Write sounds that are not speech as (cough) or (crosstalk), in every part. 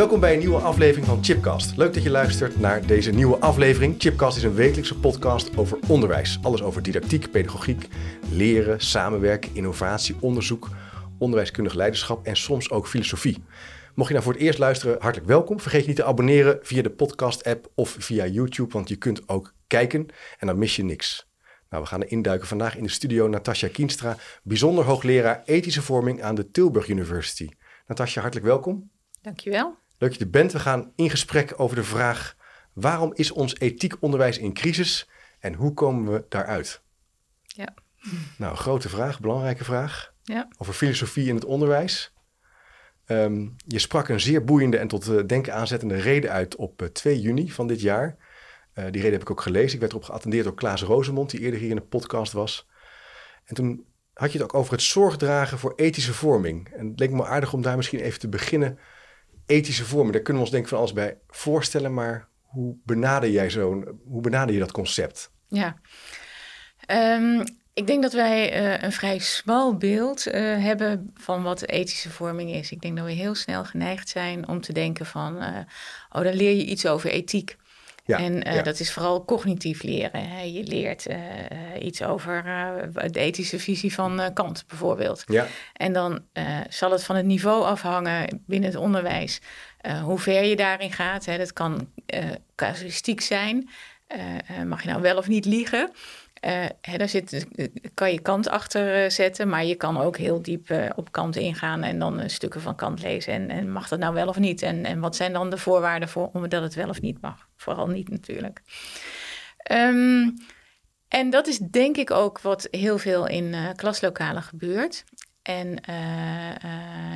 Welkom bij een nieuwe aflevering van Chipcast. Leuk dat je luistert naar deze nieuwe aflevering. Chipcast is een wekelijkse podcast over onderwijs. Alles over didactiek, pedagogiek, leren, samenwerken, innovatie, onderzoek, onderwijskundig leiderschap en soms ook filosofie. Mocht je nou voor het eerst luisteren, hartelijk welkom. Vergeet niet te abonneren via de podcast-app of via YouTube, want je kunt ook kijken en dan mis je niks. Nou, we gaan er induiken vandaag in de studio Natasja Kienstra, bijzonder hoogleraar ethische vorming aan de Tilburg University. Natasja, hartelijk welkom. Dankjewel. Leuk dat je er bent. We gaan in gesprek over de vraag: waarom is ons ethiek onderwijs in crisis en hoe komen we daaruit? Ja. Nou, grote vraag, belangrijke vraag. Ja. Over filosofie in het onderwijs. Ehm, je sprak een zeer boeiende en tot uh, denken aanzettende reden uit op uh, 2 juni van dit jaar. Uh, die reden heb ik ook gelezen. Ik werd erop geattendeerd door Klaas Rosemond, die eerder hier in de podcast was. En toen had je het ook over het zorgdragen voor ethische vorming. En het leek me aardig om daar misschien even te beginnen ethische vormen, daar kunnen we ons denk ik van alles bij voorstellen, maar hoe benader jij zo'n, hoe benader je dat concept? Ja, um, ik denk dat wij uh, een vrij smal beeld uh, hebben van wat ethische vorming is. Ik denk dat we heel snel geneigd zijn om te denken van, uh, oh, dan leer je iets over ethiek. Ja, en uh, ja. dat is vooral cognitief leren. Hè. Je leert uh, iets over uh, de ethische visie van Kant bijvoorbeeld. Ja. En dan zal het van het niveau afhangen binnen het onderwijs hoe ver je daarin gaat. Hè. Dat kan casuïstiek zijn. mag je nou wel of niet liegen? Uh, hè, daar zit, kan je kant achter uh, zetten, maar je kan ook heel diep uh, op kant ingaan en dan stukken van kant lezen. En, en, mag dat nou wel of niet? En, en wat zijn dan de voorwaarden voor omdat het wel of niet mag? Vooral niet natuurlijk. Um, en dat is denk ik ook wat heel veel in klaslokalen gebeurt. En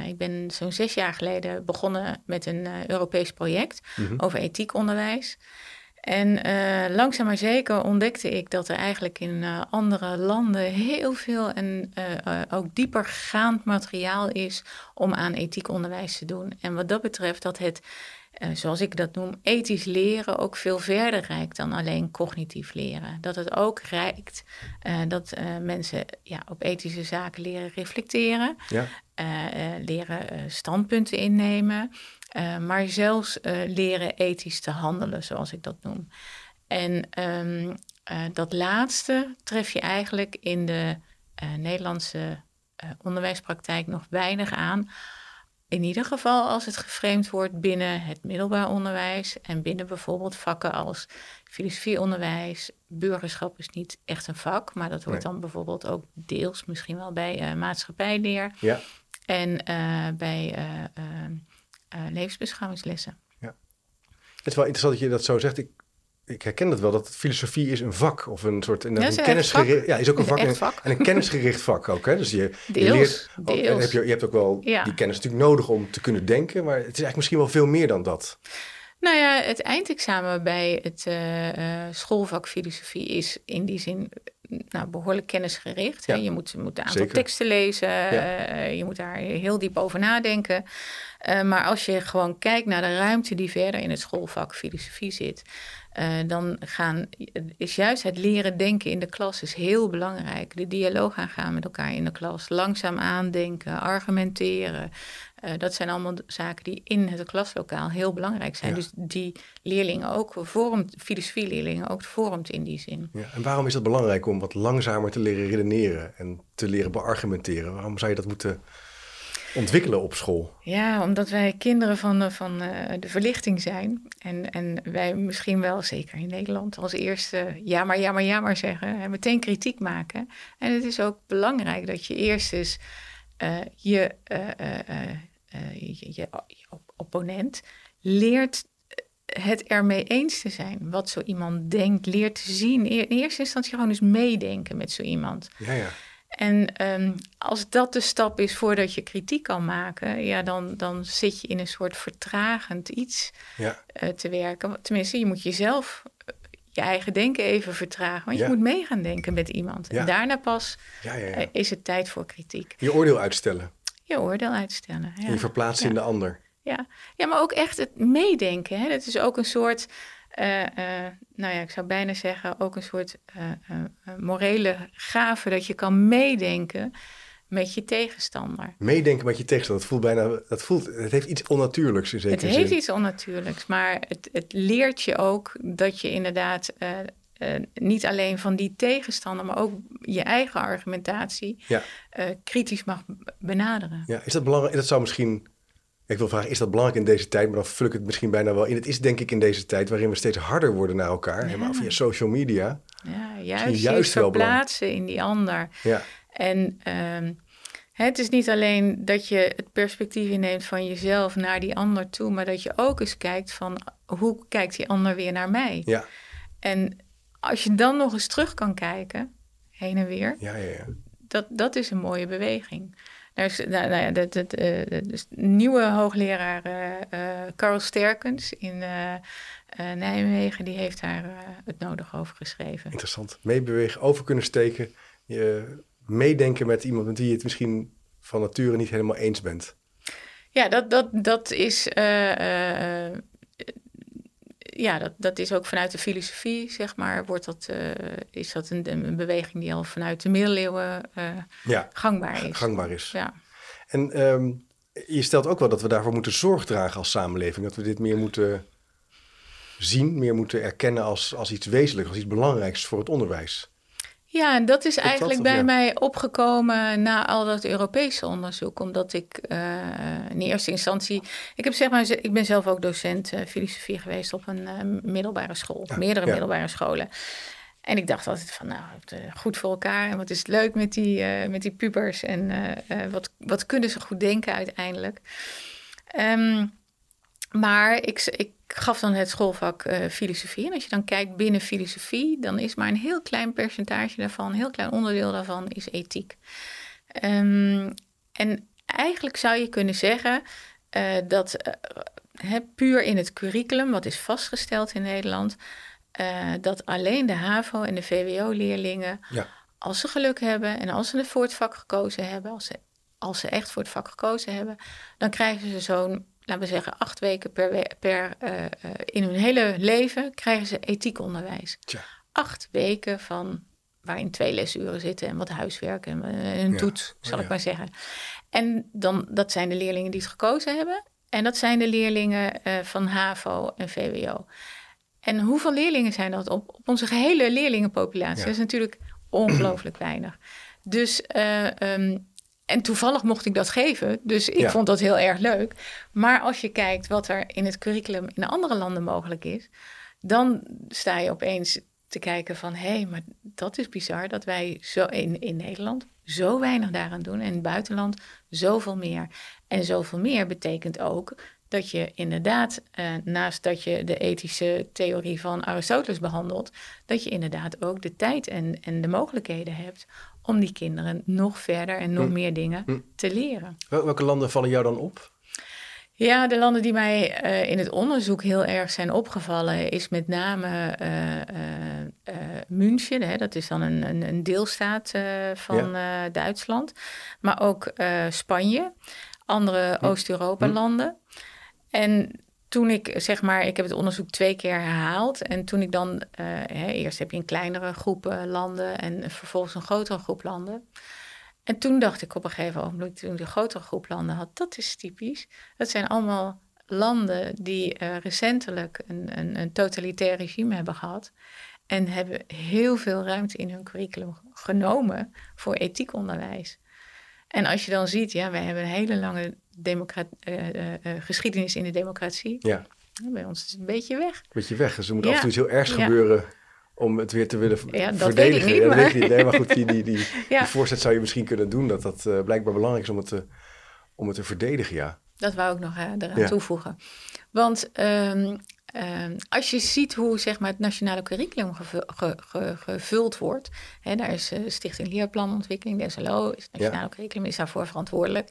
ik ben zo'n zes jaar geleden begonnen met een Europees project mm -hmm. over ethiekonderwijs. En uh, langzaam maar zeker ontdekte ik dat er eigenlijk in uh, andere landen heel veel en uh, ook diepergaand materiaal is om aan ethiek onderwijs te doen. En wat dat betreft dat het, zoals ik dat noem, ethisch leren ook veel verder reikt dan alleen cognitief leren. Dat het ook reikt dat mensen ja, op ethische zaken leren reflecteren, ja. leren standpunten innemen. Uh, maar zelfs uh, leren ethisch te handelen, zoals ik dat noem. En um, uh, dat laatste tref je eigenlijk in de Nederlandse onderwijspraktijk nog weinig aan. In ieder geval als het geframed wordt binnen het middelbaar onderwijs en binnen bijvoorbeeld vakken als filosofieonderwijs. Burgerschap is niet echt een vak, maar dat hoort nee. dan bijvoorbeeld ook deels misschien wel bij maatschappijleer. Ja. En bij uh, levensbeschouwingslessen. Ja. Het is wel interessant dat je dat zo zegt. Ik, ik herken dat wel, dat filosofie is een vak of een soort een, ja, een kennisgericht. Ja, is ook een vak, een vak. En, een kennisgericht (laughs) vak ook. Hè? Dus je, deels, je leert. Deels. Ook, en heb je, je hebt ook wel ja. die kennis natuurlijk nodig om te kunnen denken, maar het is eigenlijk misschien wel veel meer dan dat. Nou ja, het eindexamen bij het uh, uh, schoolvak filosofie is in die zin nou, behoorlijk kennisgericht. Ja. Je moet, moet een aantal Zeker. teksten lezen, Ja. uh, je moet daar heel diep over nadenken. Uh, maar als je gewoon kijkt naar de ruimte die verder in het schoolvak filosofie zit, uh, dan gaan, is juist het leren denken in de klas is heel belangrijk. De dialoog aangaan met elkaar in de klas, langzaam aandenken, argumenteren. Uh, dat zijn allemaal zaken die in het klaslokaal heel belangrijk zijn. Ja. Dus die leerlingen ook vormt, filosofieleerlingen ook vormt in die zin. Ja. En waarom is het belangrijk om wat langzamer te leren redeneren en te leren beargumenteren? Waarom zou je dat moeten ontwikkelen op school? Ja, omdat wij kinderen van, van uh, de verlichting zijn. En, en wij misschien wel, zeker in Nederland, als eerste ja maar, ja maar, ja maar zeggen. En meteen kritiek maken. En het is ook belangrijk dat je eerst eens je, uh, je, je, je opponent leert het ermee eens te zijn. Wat zo iemand denkt, leert te zien. In eerste instantie gewoon eens meedenken met zo iemand. Ja, ja. En ehm, als dat de stap is voordat je kritiek kan maken, ja, dan, dan zit je in een soort vertragend iets Ja. eh, te werken. Tenminste, je moet jezelf eh, je eigen denken even vertragen. Want Ja. je moet mee gaan denken met iemand. Ja. En daarna pas Ja, ja, ja. eh, is het tijd voor kritiek. Je oordeel uitstellen. Je oordeel uitstellen. Ja. En je verplaatsen in de ander. Ja. ja, maar ook echt het meedenken. Hè? Dat is ook een soort, eh, eh, nou ja, ik zou bijna zeggen, ook een soort eh, morele gave dat je kan meedenken met je tegenstander. Meedenken met je tegenstander. Dat voelt bijna, dat voelt, het heeft iets onnatuurlijks in Het zekere heeft zin. iets onnatuurlijks, maar het, het leert je ook dat je inderdaad niet alleen van die tegenstander, maar ook je eigen argumentatie Ja. kritisch mag benaderen. Ja, is dat belangrijk? Dat zou misschien. Ik wil vragen, is dat belangrijk in deze tijd? Maar dan vul ik het misschien bijna wel in. Het is denk ik in deze tijd waarin we steeds harder worden naar elkaar. Helemaal via social media. Ja, juist, juist verplaatsen in die ander. Ja, En ehm, het is niet alleen dat je het perspectief inneemt van jezelf naar die ander toe, maar dat je ook eens kijkt van hoe kijkt die ander weer naar mij. ja, En als je dan nog eens terug kan kijken, heen en weer, ja, ja. ja. dat, dat is een mooie beweging. Daar is, nou, nou ja, eh, de, de nieuwe hoogleraar eh, eh, Carl Sterkens in eh, eh, Nijmegen, die heeft daar eh, het nodig over geschreven. Interessant. Meebewegen, over kunnen steken. Je meedenken met iemand met wie je het misschien van nature niet helemaal eens bent. Ja, dat, dat, dat is. eh, eh, eh, ja, dat, dat is ook vanuit de filosofie, zeg maar, wordt dat, eh, is dat een, een beweging die al vanuit de middeleeuwen eh, Ja, gangbaar is. gangbaar is. Ja. En ehm, je stelt ook wel dat we daarvoor moeten zorg dragen als samenleving. Dat we dit meer moeten zien, meer moeten erkennen als, als iets wezenlijks, als iets belangrijks voor het onderwijs. Ja, en dat is eigenlijk bij ja? mij opgekomen na al dat Europese onderzoek. Omdat ik eh, in eerste instantie. Ik, heb zeg maar, ik ben zelf ook docent eh, filosofie geweest op een eh, middelbare school, Ja, meerdere ja. middelbare scholen. En ik dacht altijd van, nou, goed voor elkaar. En wat is het leuk met die, met die pubers. En wat, wat kunnen ze goed denken uiteindelijk. Ehm, maar ik, ik gaf dan het schoolvak eh, filosofie. En als je dan kijkt binnen filosofie, dan is maar een heel klein percentage daarvan, een heel klein onderdeel daarvan is ethiek. Ehm, en eigenlijk zou je kunnen zeggen eh, dat eh, puur in het curriculum, wat is vastgesteld in Nederland, dat alleen de HAVO en de VWO-leerlingen, Ja. als ze geluk hebben en als ze voor het vak gekozen hebben, als ze, als ze echt voor het vak gekozen hebben, dan krijgen ze zo'n, laten we zeggen, acht weken per, per eh, eh, in hun hele leven krijgen ze ethiekonderwijs. Tja. Acht weken van waarin twee lesuren zitten en wat huiswerk en eh, een Ja. toets, zal Oh, ik ja. maar zeggen. En dan, dat zijn de leerlingen die het gekozen hebben. En dat zijn de leerlingen van HAVO en VWO. En hoeveel leerlingen zijn dat op, op onze gehele leerlingenpopulatie? Ja. Dat is natuurlijk ongelooflijk weinig. Dus, ehm, en toevallig mocht ik dat geven, dus ik Ja. vond dat heel erg leuk. Maar als je kijkt wat er in het curriculum in andere landen mogelijk is, dan sta je opeens te kijken van, hé, hey, maar dat is bizar dat wij zo in, in Nederland zo weinig daaraan doen en in het buitenland zoveel meer. En zoveel meer betekent ook dat je inderdaad, eh, naast dat je de ethische theorie van Aristoteles behandelt, dat je inderdaad ook de tijd en, en de mogelijkheden hebt om die kinderen nog verder en nog Hm. meer dingen Hm. te leren. Wel- Welke landen vallen jou dan op? Ja, de landen die mij eh, in het onderzoek heel erg zijn opgevallen, is met name eh, München. Hè, dat is dan een, een, een deelstaat van Duitsland. Maar ook Spanje, andere Hm. Oost-Europa-landen. En toen ik, zeg maar, ik heb het onderzoek twee keer herhaald. En toen ik dan, eh, hè, eerst heb je een kleinere groep landen en vervolgens een grotere groep landen. En toen dacht ik op een gegeven moment, toen ik de grotere groep landen had, dat is typisch. Dat zijn allemaal landen die eh, recentelijk een, een, een totalitair regime hebben gehad. En hebben heel veel ruimte in hun curriculum genomen voor etiekonderwijs. En als je dan ziet, ja, wij hebben een hele lange eh, eh, eh, geschiedenis in de democratie. Ja, Bij ons is het een beetje weg. beetje weg. Dus er moet Ja. af en toe iets heel ergs Ja. gebeuren om het weer te willen Ja, dat verdedigen. weet ik niet, Ja, dat weet ik niet. Nee, maar goed, die, die, die, (laughs) Ja. die voorzet zou je misschien kunnen doen. Dat dat blijkbaar belangrijk is om het te, om het te verdedigen, ja. Dat wou ik nog eraan Ja. toevoegen. Want ehm, Ehm, als je ziet hoe zeg maar, het nationale curriculum gevuld wordt, hè, daar is uh, Stichting Leerplanontwikkeling, de SLO, is het nationale curriculum, is daarvoor verantwoordelijk.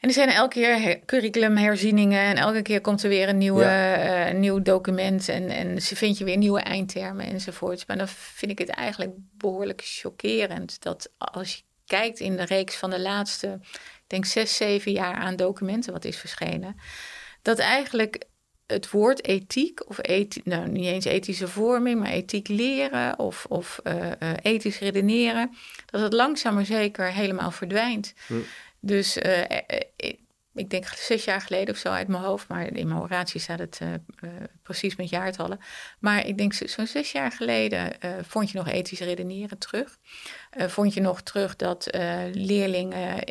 En er zijn elke keer curriculumherzieningen en elke keer komt er weer een, nieuwe, ja. uh, nieuw document en, en vind je weer nieuwe eindtermen enzovoorts. Maar dan vind ik het eigenlijk behoorlijk chockerend dat als je kijkt in de reeks van de laatste, ik denk zes, zeven jaar aan documenten wat is verschenen, dat eigenlijk het woord ethiek, of ethiek, nou niet eens ethische vorming, maar ethiek leren of, of uh, uh, ethisch redeneren, dat het langzaam maar zeker helemaal verdwijnt. Hm. Dus uh, ik denk zes jaar geleden of zo uit mijn hoofd, maar in mijn oratie staat het uh, uh, precies met jaartallen. Maar ik denk zo'n zes jaar geleden vond je nog ethisch redeneren terug. vond je nog terug dat leerlingen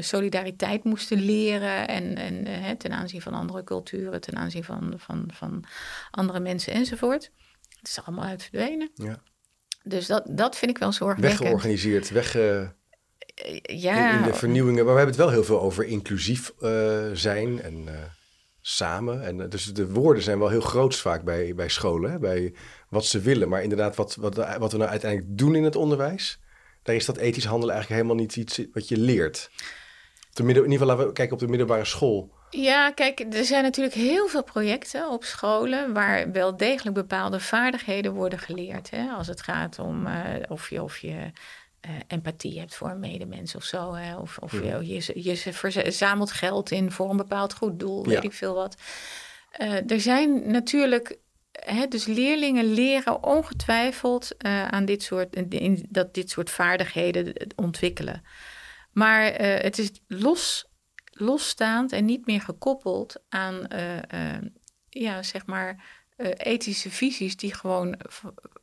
solidariteit moesten leren en, en ten aanzien van andere culturen, ten aanzien van, van, van andere mensen enzovoort. Het is allemaal uit verdwenen. Ja. Dus dat, dat vind ik wel zorgwekkend. Weggeorganiseerd, wegge ja. in, de vernieuwingen. Maar we hebben het wel heel veel over inclusief uh, zijn en uh, samen. En, uh, dus de woorden zijn wel heel groot vaak bij, bij scholen, hè? bij wat ze willen. Maar inderdaad, wat, wat, wat we nou uiteindelijk doen in het onderwijs, daar is dat ethisch handelen eigenlijk helemaal niet iets wat je leert. Op de midden, in ieder geval laten we kijken op de middelbare school. Ja, kijk, er zijn natuurlijk heel veel projecten op scholen waar wel degelijk bepaalde vaardigheden worden geleerd. Hè? Als het gaat om of je, of je uh, empathie hebt voor een medemens of zo. Hè? Of, of je, je, je verzamelt geld in voor een bepaald goed doel, weet ik veel wat. Uh, er zijn natuurlijk, hè, dus leerlingen leren ongetwijfeld uh, aan dit soort, in, dat dit soort vaardigheden ontwikkelen. Maar het is los, losstaand en niet meer gekoppeld aan, ja, zeg maar, ethische visies die gewoon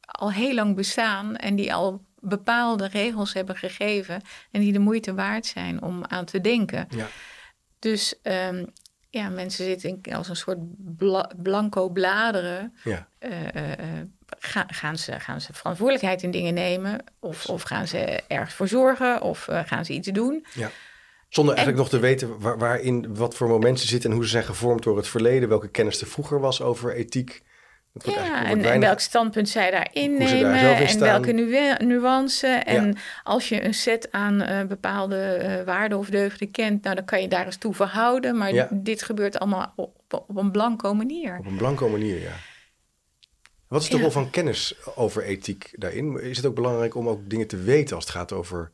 al heel lang bestaan en die al bepaalde regels hebben gegeven en die de moeite waard zijn om aan te denken. Ja. Dus um, ja, mensen zitten als een soort blanco bladeren. Ja. Uh, gaan, ze, gaan ze verantwoordelijkheid in dingen nemen? Of, of gaan ze ergens voor zorgen? Of uh, gaan ze iets doen? Ja. Zonder eigenlijk nog te weten waar, waarin, wat voor momenten zitten en hoe ze zijn gevormd door het verleden, welke kennis er vroeger was over ethiek ja, en, welk standpunt zij daarin nemen en welke nu nuance. En als je een set aan uh, bepaalde uh, waarden of deugden kent, nou, dan kan je daar eens toe verhouden. Maar dit gebeurt allemaal op, op, een blanco manier. Op een blanco manier, ja. Wat is de rol van kennis over ethiek daarin? Is het ook belangrijk om ook dingen te weten als het gaat over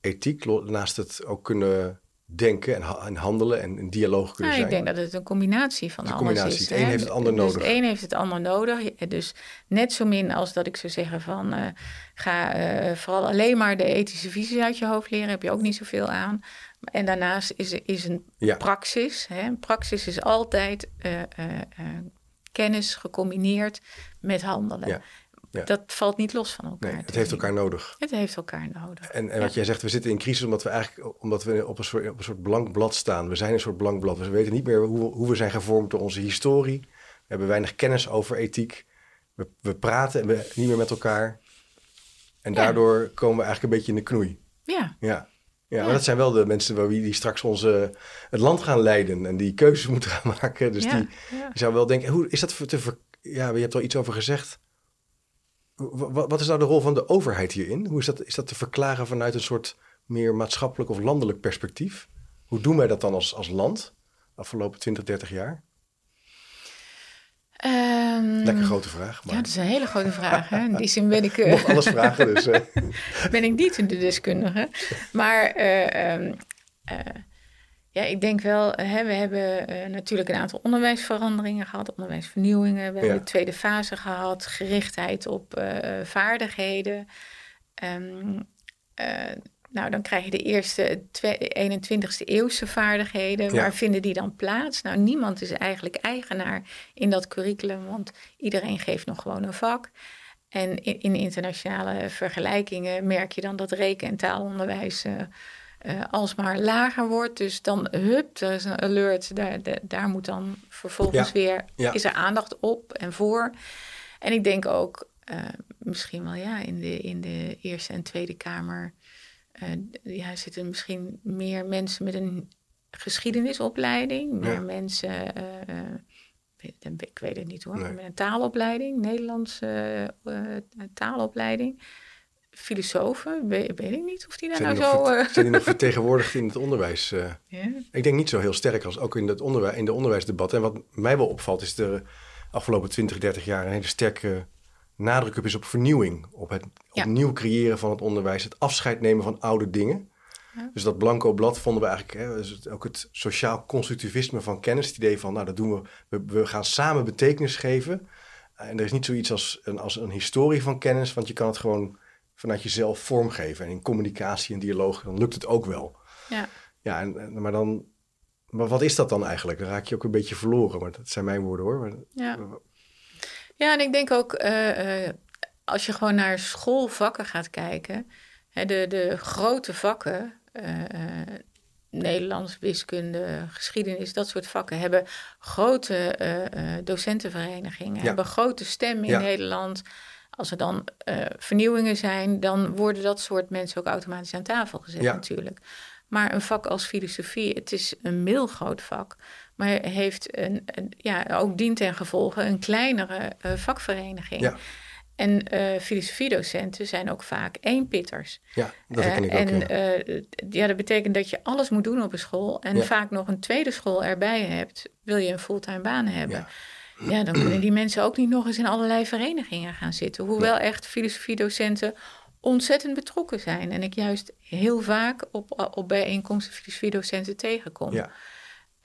ethiek, naast het ook kunnen denken en, en handelen en een dialoog kunnen zijn? Ik denk dat het een combinatie van een alles combinatie. is. Het een heeft het ander dus nodig. Het een heeft het ander nodig. Dus net zo min als dat ik zou zeggen van... Uh, ga uh, vooral alleen maar de ethische visies uit je hoofd leren... heb je ook niet zoveel aan. En daarnaast is, is een ja. praxis. Hè? Een praxis is altijd uh, kennis gecombineerd met handelen. Ja. Ja. Dat valt niet los van elkaar. Nee, het heeft elkaar nodig. Het heeft elkaar nodig. En, en wat jij zegt, we zitten in crisis omdat we eigenlijk omdat we op een soort, op een soort blank blad staan. We zijn een soort blank blad. We weten niet meer hoe, hoe we zijn gevormd door onze historie. We hebben weinig kennis over ethiek. We, we praten niet meer met elkaar. En daardoor komen we eigenlijk een beetje in de knoei. Ja. Ja. Ja, maar dat zijn wel de mensen waar wie die straks onze, het land gaan leiden en die keuzes moeten gaan (laughs) maken. Dus die, zou wel denken, hoe is dat te ver, Ja, je hebt al iets over gezegd. Wat is nou de rol van de overheid hierin? Hoe is dat, is dat te verklaren vanuit een soort meer maatschappelijk of landelijk perspectief? Hoe doen wij dat dan als, als land afgelopen 20, 30 jaar? Um, Lekker grote vraag. Maar... Ja, dat is een hele grote vraag. Hè? In die zin ben ik... (laughs) Uh, alles vragen dus. (laughs) ben ik niet de deskundige. Maar uh, um, uh, ja, ik denk wel, hè, we hebben uh, natuurlijk een aantal onderwijsveranderingen gehad, onderwijsvernieuwingen. We hebben de tweede fase gehad, gerichtheid op uh, vaardigheden. Um, uh, nou, dan krijg je de eerste 21ste eeuwse vaardigheden. Ja. Waar vinden die dan plaats? Nou, niemand is eigenlijk eigenaar in dat curriculum, want iedereen geeft nog gewoon een vak. En in, in internationale vergelijkingen merk je dan dat reken- en taalonderwijs uh, alsmaar lager wordt. Dus dan, hup, er is een alert. Daar, de, daar moet dan vervolgens ja. weer, ja. is er aandacht op en voor. En ik denk ook, uh, misschien wel ja, in de, in de Eerste en Tweede Kamer... Uh, ja, zitten misschien meer mensen met een geschiedenisopleiding. Meer ja. mensen ik weet het niet hoor, met een taalopleiding, Nederlandse taalopleiding filosofen, weet, weet, ik niet of die daar nou zo... Ver, zijn die nog (laughs) vertegenwoordigd in het onderwijs? Ik denk niet zo heel sterk als ook in, het onderwijs, in de onderwijsdebat. En wat mij wel opvalt is de afgelopen 20, 30 jaar een hele sterke nadruk op is op vernieuwing. Op het opnieuw creëren van het onderwijs. Het afscheid nemen van oude dingen. Ja. Dus dat blanco blad vonden we eigenlijk, hè, dus ook het sociaal constructivisme van kennis. Het idee van, nou dat doen we, we, gaan samen betekenis geven. En er is niet zoiets als een, als een historie van kennis, want je kan het gewoon vanuit jezelf vormgeven. En in communicatie en dialoog, dan lukt het ook wel. Ja, ja en, maar dan, maar wat is dat dan eigenlijk? Dan raak je ook een beetje verloren. Maar dat zijn mijn woorden hoor. Maar, ja. Ja, en ik denk ook uh, als je gewoon naar schoolvakken gaat kijken, hè, de, de grote vakken, uh, Nederlands, wiskunde, geschiedenis, dat soort vakken, hebben grote docentenverenigingen, hebben grote stem in Nederland. Als er dan vernieuwingen zijn, dan worden dat soort mensen ook automatisch aan tafel gezet natuurlijk. Maar een vak als filosofie, het is een middelgroot vak maar heeft een, ja, ook dient ten gevolge een kleinere uh, vakvereniging. Ja. En uh, filosofiedocenten zijn ook vaak eenpitters. Ja, dat ken ik uh, ook. En ja. ja. dat betekent dat je alles moet doen op een school en vaak nog een tweede school erbij hebt, wil je een fulltime baan hebben. Ja. Ja. dan kunnen die mensen ook niet nog eens in allerlei verenigingen gaan zitten. Hoewel echt filosofiedocenten ontzettend betrokken zijn. En ik juist heel vaak op, op bijeenkomsten filosofiedocenten tegenkom. Ja.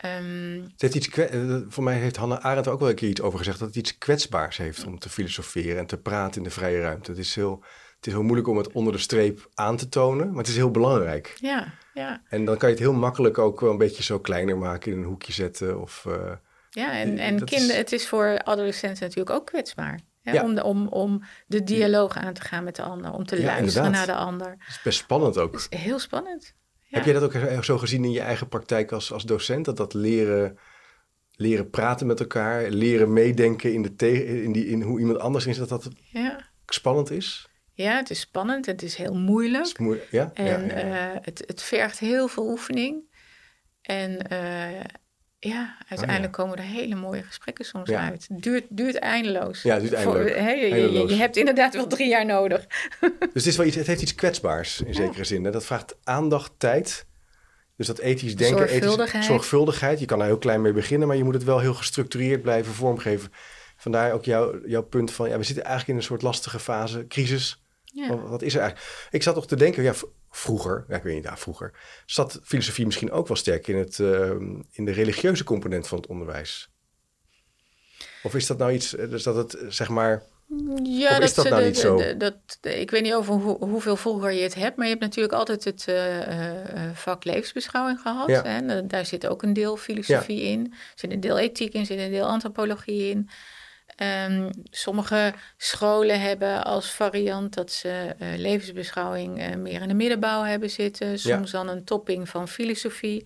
Um, het heeft iets, eh, voor mij heeft Hannah Arendt ook wel een keer iets over gezegd... dat het iets kwetsbaars heeft om te filosoferen en te praten in de vrije ruimte. Het is heel, het is heel moeilijk om het onder de streep aan te tonen, maar het is heel belangrijk. Ja, ja. En dan kan je het heel makkelijk ook wel een beetje zo kleiner maken, in een hoekje zetten of... Uh, ja, en, en kinderen, het is voor adolescenten natuurlijk ook kwetsbaar. Ja. Om, de, om, om de dialoog aan te gaan met de ander, om te luisteren naar de ander. Het is best spannend ook. Het is heel spannend. Heb je dat ook zo gezien in je eigen praktijk als, als docent? Dat dat leren, leren praten met elkaar, leren meedenken in, de in, die, in hoe iemand anders is, dat dat ja. spannend is? Ja, het is spannend. Het is heel moeilijk. Is moe ja? En uh, het, het vergt heel veel oefening. En uh, ja, uiteindelijk oh, komen er hele mooie gesprekken soms uit. Duurt, duurt eindeloos. Ja, het duurt eindeloos. Voor, je, je, hebt inderdaad wel drie jaar nodig. (laughs) dus het, is wel iets, het heeft iets kwetsbaars in zekere zin. Hè? Dat vraagt aandacht, tijd. Dus dat ethisch denken, zorgvuldigheid. Ethisch, zorgvuldigheid. Je kan er heel klein mee beginnen, maar je moet het wel heel gestructureerd blijven vormgeven. Vandaar ook jouw, jouw punt van, ja, we zitten eigenlijk in een soort lastige fase, crisis. Ja. Wat, is er eigenlijk? Ik zat toch te denken, ja, vroeger, ja, ik weet niet, ja, vroeger, zat filosofie misschien ook wel sterk in, het, ehm, in de religieuze component van het onderwijs? Of is dat nou iets, dus dat het zeg maar. Ja, dat, is dat nou niet zo? dat, ik weet niet over hoeveel vroeger je het hebt, maar je hebt natuurlijk altijd het uh, vak levensbeschouwing gehad. Ja. Daar zit ook een deel filosofie in, er zit een deel ethiek in, zit een deel antropologie in. Um, sommige scholen hebben als variant dat ze uh, levensbeschouwing uh, meer in de middenbouw hebben zitten. Soms dan een topping van filosofie.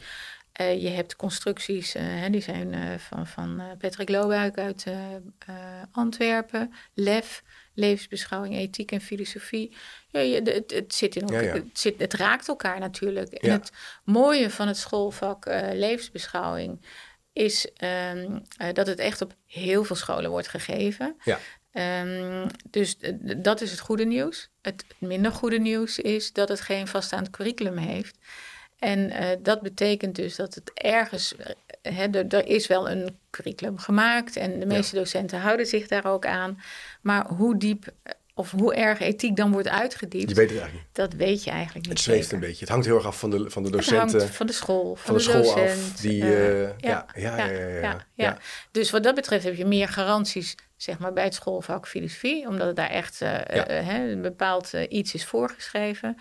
Uh, je hebt constructies, hè, die zijn van, van Patrick Loobuik uit Antwerpen. LEF, levensbeschouwing, ethiek en filosofie. Ja, je, het, het, zit in elkaar, Het, zit, het raakt elkaar natuurlijk. En het mooie van het schoolvak levensbeschouwing is um, dat het echt op heel veel scholen wordt gegeven. Ja. Um, dus dat is het goede nieuws. Het minder goede nieuws is dat het geen vaststaand curriculum heeft. En uh, dat betekent dus dat het ergens, er, er, is wel een curriculum gemaakt en de meeste docenten houden zich daar ook aan. Maar hoe diep of hoe erg ethiek dan wordt uitgediept. Je weet het eigenlijk Dat weet je eigenlijk niet. Het zweeft een beetje. Het hangt heel erg af van de, van de docenten. van de school. Van, de, school af. Die, uh, ja, ja, ja, ja, ja, Dus wat dat betreft heb je meer garanties zeg maar, bij het schoolvak filosofie. Omdat het daar echt uh, hè, een bepaald iets is voorgeschreven.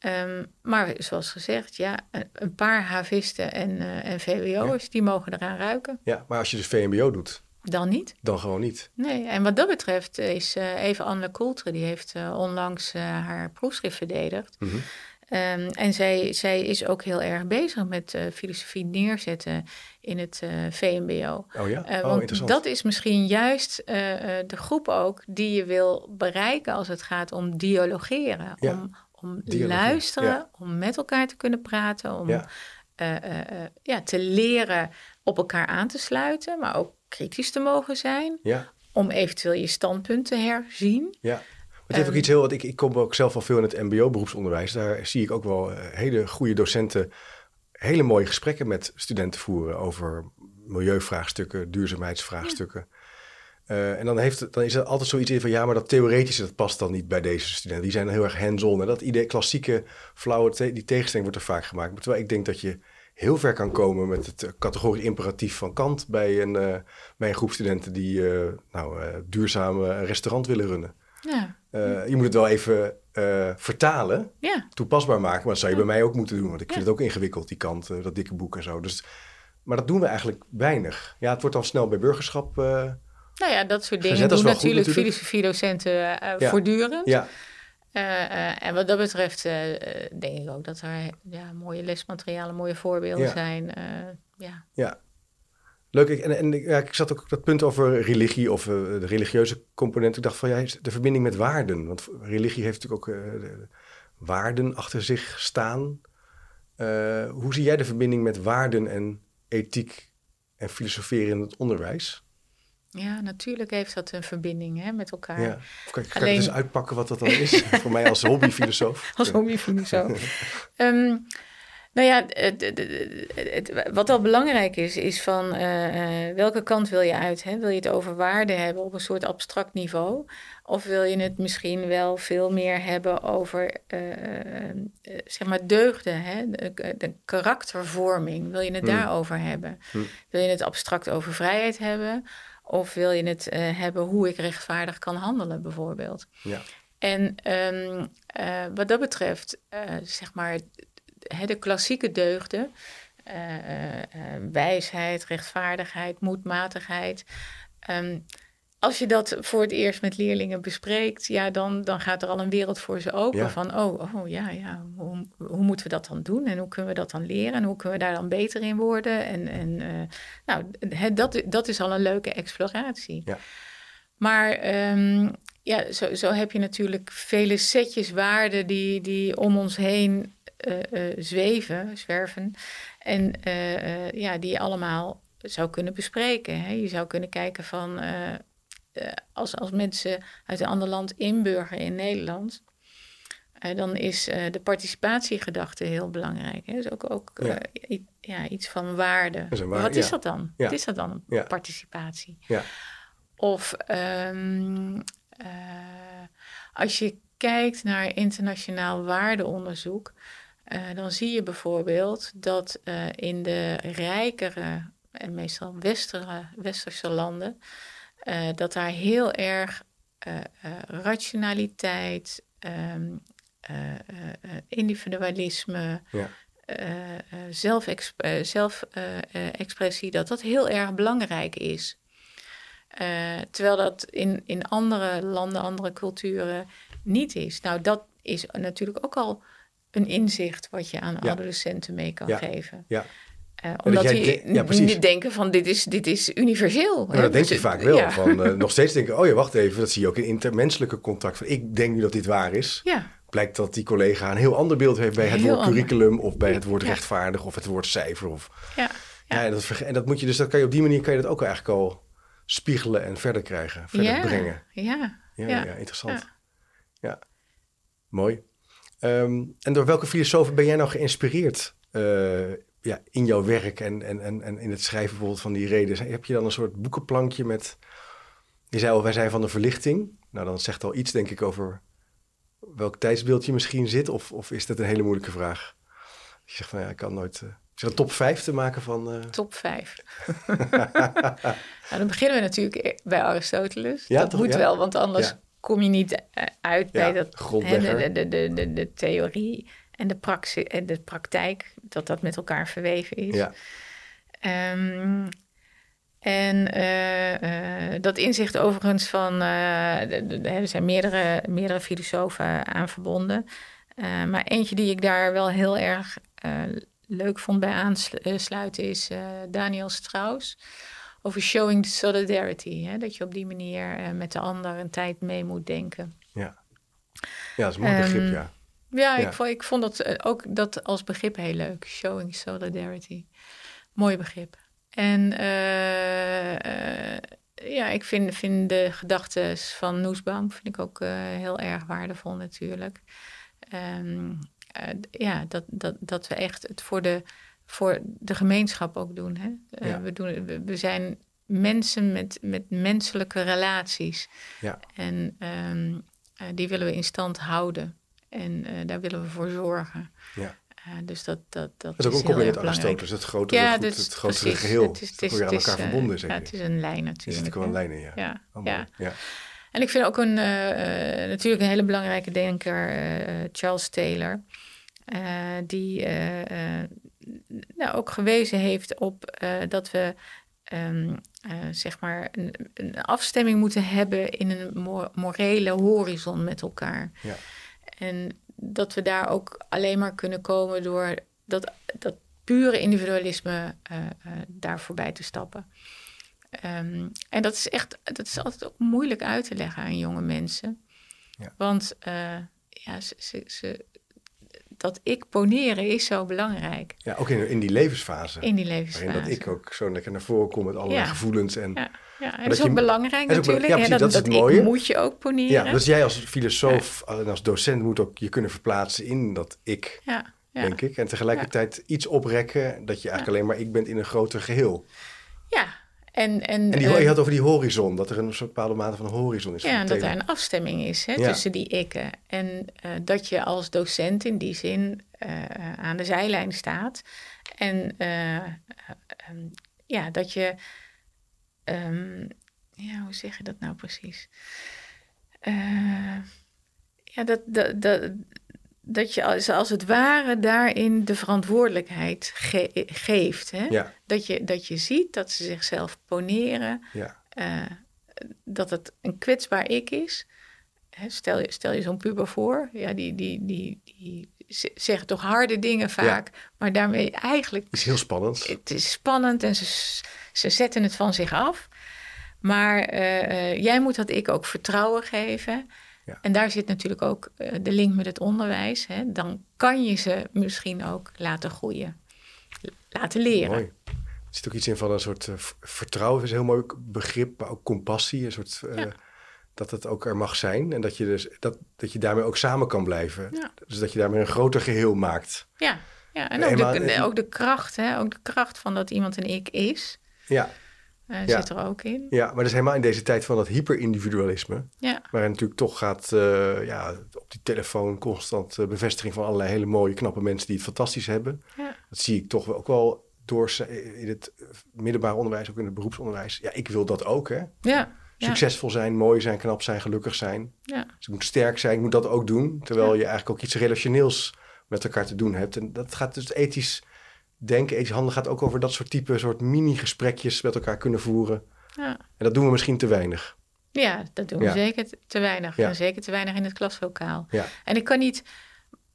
Um, maar zoals gezegd, ja, een paar havisten en, en VWO'ers, die mogen eraan ruiken. Ja, maar als je dus VMBO doet, dan niet. Dan gewoon niet. Nee, en wat dat betreft is uh, even Anne Coultre, die heeft uh, onlangs uh, haar proefschrift verdedigd. Mm -hmm. um, en zij, zij is ook heel erg bezig met filosofie neerzetten in het VMBO. Oh ja, oh, want interessant. dat is misschien juist de groep ook die je wil bereiken als het gaat om dialogeren. Ja. Om, om luisteren, ja. om met elkaar te kunnen praten, om ja, te leren op elkaar aan te sluiten, maar ook kritisch te mogen zijn. Ja. Om eventueel je standpunt te herzien. Ja. Het heeft ook iets heel, wat ik, ik kom ook zelf al veel in het mbo-beroepsonderwijs. Daar zie ik ook wel eh, hele goede docenten hele mooie gesprekken met studenten voeren over milieuvraagstukken, duurzaamheidsvraagstukken. Uh, en dan, heeft, dan is er altijd zoiets in van ja, maar dat theoretische dat past dan niet bij deze studenten. Die zijn heel erg hands-on. En dat idee, klassieke, flauwe, te die tegenstelling wordt er vaak gemaakt. Maar terwijl ik denk dat je heel ver kan komen met het categorisch imperatief van Kant bij een, uh, bij een groep studenten die uh, nou, duurzaam een restaurant willen runnen. Ja. je moet het wel even vertalen, ja. toepasbaar maken. Maar dat zou je bij mij ook moeten doen, want ik vind het ook ingewikkeld, die kant, dat dikke boek en zo. Dus, maar dat doen we eigenlijk weinig. Ja, het wordt dan snel bij burgerschap nou ja, dat soort dingen doen natuurlijk, filosofiedocenten uh, voortdurend. Ja. Uh, en wat dat betreft denk ik ook dat er ja, mooie lesmaterialen, mooie voorbeelden zijn. ja. ja. Leuk. En, en ja, ik zat ook op dat punt over religie of de religieuze component. Ik dacht van ja, de verbinding met waarden. Want religie heeft natuurlijk ook waarden achter zich staan. hoe zie jij de verbinding met waarden en ethiek en filosoferen in het onderwijs? Ja, natuurlijk heeft dat een verbinding hè, met elkaar. Ja. kan, kan Alleen... ik eens uitpakken wat dat dan is (laughs) voor mij als hobbyfilosoof? (laughs) als hobbyfilosoof. um, (laughs) nou ja, het, het, wat al belangrijk is, is van uh, welke kant wil je uit? Hè? Wil je het over waarde hebben op een soort abstract niveau? Of wil je het misschien wel veel meer hebben over, uh, zeg maar, deugden, hè? De, de, karaktervorming? Wil je het hmm. daarover hebben? Hmm. Wil je het abstract over vrijheid hebben? Of wil je het uh, hebben hoe ik rechtvaardig kan handelen, bijvoorbeeld? Ja. En um, uh, wat dat betreft, uh, zeg maar, de klassieke deugden, wijsheid, rechtvaardigheid, moedmatigheid. Um, als je dat voor het eerst met leerlingen bespreekt, ja, dan, dan gaat er al een wereld voor ze open. Van, oh, oh ja, ja hoe, hoe, moeten we dat dan doen? En hoe kunnen we dat dan leren? En hoe kunnen we daar dan beter in worden? En, en uh, nou, dat, dat is al een leuke exploratie. Ja. Maar um, ja, zo, zo heb je natuurlijk vele setjes waarden die, die om ons heen uh, uh, zweven, zwerven. En ja, die je allemaal zou kunnen bespreken. Hè? Je zou kunnen kijken van eh, als, als mensen uit een ander land inburgeren in Nederland, uh, dan is uh, de participatiegedachte heel belangrijk. Hè? Dus ook, ook ja. ja. iets van waarde. Is waar, Wat is dat dan? Wat is dat dan, participatie? Of um, als je kijkt naar internationaal waardeonderzoek, dan zie je bijvoorbeeld dat in de rijkere en meestal westerse landen uh, dat daar heel erg uh, rationaliteit, um, individualisme, ja. zelfexpressie, zelf, dat dat heel erg belangrijk is. terwijl dat in, in andere landen, andere culturen niet is. Nou, dat is natuurlijk ook al een inzicht wat je aan adolescenten mee kan ja. geven. Ja. Uh, omdat die ja, niet denken van dit is, dit is universeel. dat denk je vaak wel. Van, uh, (laughs) nog steeds denken, oh ja, wacht even. Dat zie je ook in intermenselijke contact. Van, ik denk nu dat dit waar is. Ja. Blijkt dat die collega een heel ander beeld heeft bij het woord curriculum... of bij het woord rechtvaardig of het woord cijfer. Of, ja. Ja. en, dat, en dat moet je dus, dat kan je op die manier kan je dat ook eigenlijk al spiegelen en verder krijgen, verder brengen. Ja. Ja, ja. interessant. Ja, mooi. Um, en door welke filosofen ben jij nou geïnspireerd uh, ja, in jouw werk en, en, en, en in het schrijven bijvoorbeeld van die reden, heb je dan een soort boekenplankje met. Je zei al, wij zijn van de verlichting. Nou, dan zegt al iets, denk ik, over welk tijdsbeeld je misschien zit. Of, of is dat een hele moeilijke vraag? Je zegt van ja, ik kan nooit. Uh, is er een top 5 te maken van. Uh... Top 5. (laughs) nou, dan beginnen we natuurlijk bij Aristoteles. Ja, dat moet wel, want anders kom je niet eh, uit bij dat, hè, de, de, de, de, theorie en de, en de praktijk, dat dat met elkaar verweven is. Ja. Um, en uh, uh, dat inzicht overigens van, uh, er zijn meerdere, meerdere filosofen aan verbonden. maar eentje die ik daar wel heel erg leuk vond bij aansluiten is Daniel Strauss. Over showing the solidarity. Hè? Dat je op die manier met de ander een tijd mee moet denken. Ja, ja dat is een mooi begrip, um, ja. Ja, Ik, vond, ik vond dat eh, ook dat als begrip heel leuk. Showing solidarity. Mooi begrip. En ja, ik vind, vind de gedachten van Noesbaum vind ik ook heel erg waardevol natuurlijk. Ehm, ja, dat, dat, dat we echt het voor de, voor de gemeenschap ook doen. Hè? we, doen we, zijn mensen met, met menselijke relaties. Ja. En ehm, die willen we in stand houden. En daar willen we voor zorgen. Ja. Uh, dus dat, dat, dat, dat is ook een koppeling met Aristoteles, het grotere, ja, goed, dus, het grotere geheel. Het is, het is, het is, aan elkaar verbonden, zeg ja, Het is een lijn natuurlijk. Het is gewoon lijnen, ja. Ja, oh, ja. ja. En ik vind ook een, uh, natuurlijk een hele belangrijke denker, Charles Taylor, die nou, ook gewezen heeft op dat we um, zeg maar een, een, afstemming moeten hebben in een morele horizon met elkaar. Ja. En dat we daar ook alleen maar kunnen komen door dat, dat pure individualisme uh, uh, daar voorbij te stappen. Um, en dat is echt, dat is altijd ook moeilijk uit te leggen aan jonge mensen. Ja. Want uh, ja, ze, ze, ze, dat ik poneren is zo belangrijk. Ja, ook in, in die levensfase. In die levensfase. Waarin dat ik ook zo lekker naar voren kom met allerlei gevoelens. En, ja. Ja, dat is ook belangrijk natuurlijk. ja, dat, dat, is het mooie. moet je ook poneren. Ja, dus jij als filosoof en als docent moet ook je kunnen verplaatsen in dat ik, ja, denk ik. En tegelijkertijd iets oprekken dat je eigenlijk alleen maar ik bent in een groter geheel. Ja, en, en, en die, uh, je had over die horizon, dat er een soort bepaalde mate van horizon is. Ja, en dat er een afstemming is hè, tussen die ikken. En uh, dat je als docent in die zin uh, aan de zijlijn staat. En um, ja, dat je Um, ja, hoe zeg je dat nou precies? Ja, dat, dat, dat, dat je als, als het ware daarin de verantwoordelijkheid geeft. Hè? Ja. Dat, je, dat je ziet dat ze zichzelf poneren. Ja. Uh, dat het een kwetsbaar ik is. Hè, stel je, stel je zo'n puber voor. Ja, die, die, die, die zeggen toch harde dingen vaak. Maar daarmee eigenlijk... Het is heel spannend. Het is spannend en ze ze zetten het van zich af. Maar eh, eh, jij moet dat ik ook vertrouwen geven. Ja. En daar zit natuurlijk ook uh, de link met het onderwijs. Hè. Dan kan je ze misschien ook laten groeien, laten leren. Mooi. Er zit ook iets in van een soort vertrouwen, is een heel mooi begrip, maar ook compassie. Een soort, Dat het ook er mag zijn en dat je, dus, dat, dat je daarmee ook samen kan blijven. Ja. Dus dat je daarmee een groter geheel maakt. Ja, ja. en ook, de, ook de kracht, hè? ook de kracht van dat iemand een ik is. Ja. Uh, Zit er ook in. Ja, maar dat is helemaal in deze tijd van dat hyperindividualisme. Ja. Waarin natuurlijk toch gaat uh, ja, op die telefoon constant uh, bevestiging van allerlei hele mooie, knappe mensen die het fantastisch hebben. Ja. Dat zie ik toch ook wel door in het middelbaar onderwijs, ook in het beroepsonderwijs. Ja, ik wil dat ook, hè? Ja. Succesvol zijn, mooi zijn, knap zijn, gelukkig zijn. Ja. Dus ik moet sterk zijn, ik moet dat ook doen. Terwijl je eigenlijk ook iets relationeels met elkaar te doen hebt. En dat gaat dus ethisch denken, ethisch handelen gaat ook over dat soort type soort mini-gesprekjes met elkaar kunnen voeren. Ja. En dat doen we misschien te weinig. Ja, dat doen we zeker te weinig. Ja. Zeker te weinig in het klaslokaal. Ja. En ik kan niet